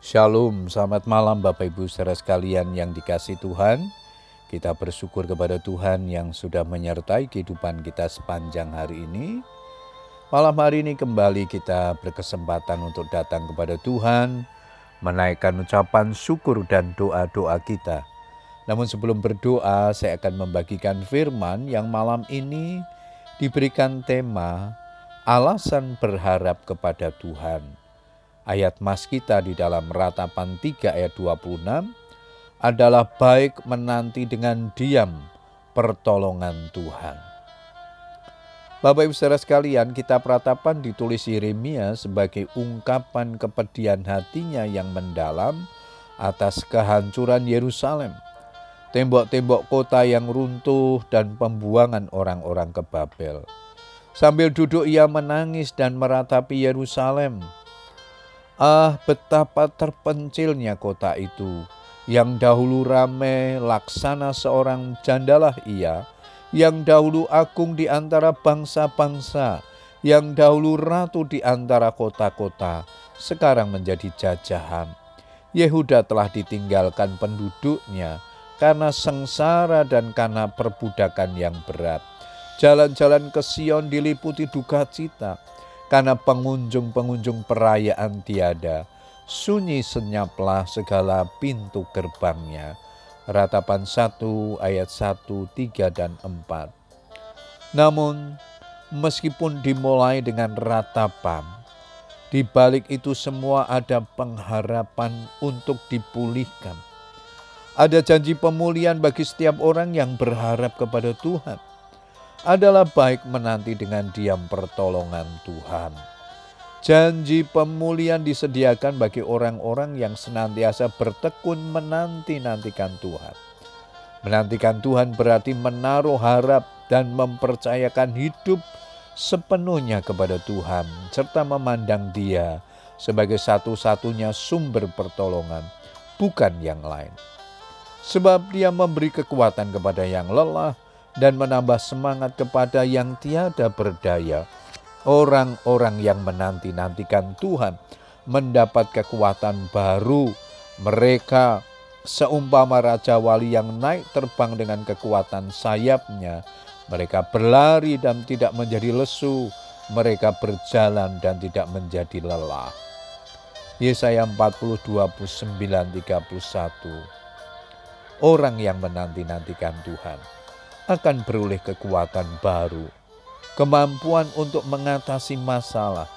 Shalom, selamat malam Bapak Ibu saudara sekalian yang dikasih Tuhan. Kita bersyukur kepada Tuhan yang sudah menyertai kehidupan kita sepanjang hari ini. Malam hari ini kembali kita berkesempatan untuk datang kepada Tuhan, menaikkan ucapan syukur dan doa-doa kita. Namun sebelum berdoa, saya akan membagikan firman yang malam ini diberikan tema alasan berharap kepada Tuhan. Ayat mas kita di dalam ratapan 3 ayat 26 adalah baik menanti dengan diam pertolongan Tuhan. Bapak Ibu saudara sekalian, kita peratapan ditulis Yeremia sebagai ungkapan kepedihan hatinya yang mendalam atas kehancuran Yerusalem. Tembok-tembok kota yang runtuh dan pembuangan orang-orang ke Babel. Sambil duduk ia menangis dan meratapi Yerusalem Ah, betapa terpencilnya kota itu, yang dahulu ramai laksana seorang jandalah ia, yang dahulu agung di antara bangsa-bangsa, yang dahulu ratu di antara kota-kota, sekarang menjadi jajahan. Yehuda telah ditinggalkan penduduknya karena sengsara dan karena perbudakan yang berat. Jalan-jalan ke Sion diliputi duka cita karena pengunjung-pengunjung perayaan tiada, sunyi senyaplah segala pintu gerbangnya. Ratapan 1 ayat 1, 3, dan 4. Namun, meskipun dimulai dengan ratapan, di balik itu semua ada pengharapan untuk dipulihkan. Ada janji pemulihan bagi setiap orang yang berharap kepada Tuhan adalah baik menanti dengan diam pertolongan Tuhan. Janji pemulihan disediakan bagi orang-orang yang senantiasa bertekun menanti-nantikan Tuhan. Menantikan Tuhan berarti menaruh harap dan mempercayakan hidup sepenuhnya kepada Tuhan, serta memandang Dia sebagai satu-satunya sumber pertolongan, bukan yang lain. Sebab Dia memberi kekuatan kepada yang lelah dan menambah semangat kepada yang tiada berdaya. Orang-orang yang menanti-nantikan Tuhan mendapat kekuatan baru. Mereka seumpama Raja Wali yang naik terbang dengan kekuatan sayapnya. Mereka berlari dan tidak menjadi lesu. Mereka berjalan dan tidak menjadi lelah. Yesaya 40, 29, 31. Orang yang menanti-nantikan Tuhan akan beroleh kekuatan baru, kemampuan untuk mengatasi masalah,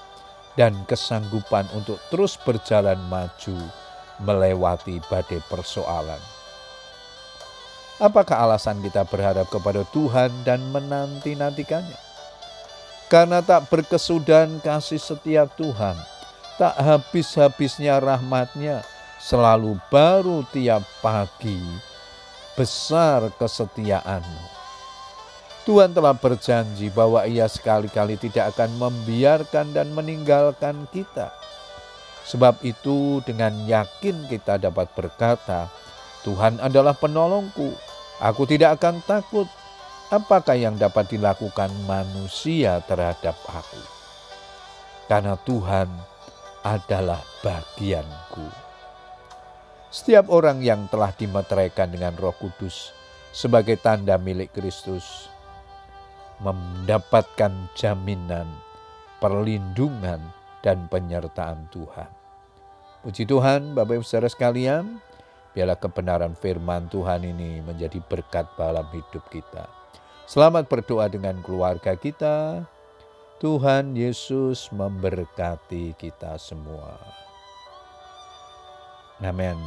dan kesanggupan untuk terus berjalan maju melewati badai persoalan. Apakah alasan kita berharap kepada Tuhan dan menanti-nantikannya? Karena tak berkesudahan kasih setiap Tuhan, tak habis-habisnya rahmatnya, selalu baru tiap pagi, besar kesetiaanmu. Tuhan telah berjanji bahwa Ia sekali-kali tidak akan membiarkan dan meninggalkan kita. Sebab itu, dengan yakin kita dapat berkata, "Tuhan adalah penolongku, aku tidak akan takut." Apakah yang dapat dilakukan manusia terhadap aku? Karena Tuhan adalah bagianku. Setiap orang yang telah dimeteraikan dengan Roh Kudus sebagai tanda milik Kristus mendapatkan jaminan, perlindungan, dan penyertaan Tuhan. Puji Tuhan, Bapak Ibu Saudara sekalian, biarlah kebenaran firman Tuhan ini menjadi berkat dalam hidup kita. Selamat berdoa dengan keluarga kita. Tuhan Yesus memberkati kita semua. Amin.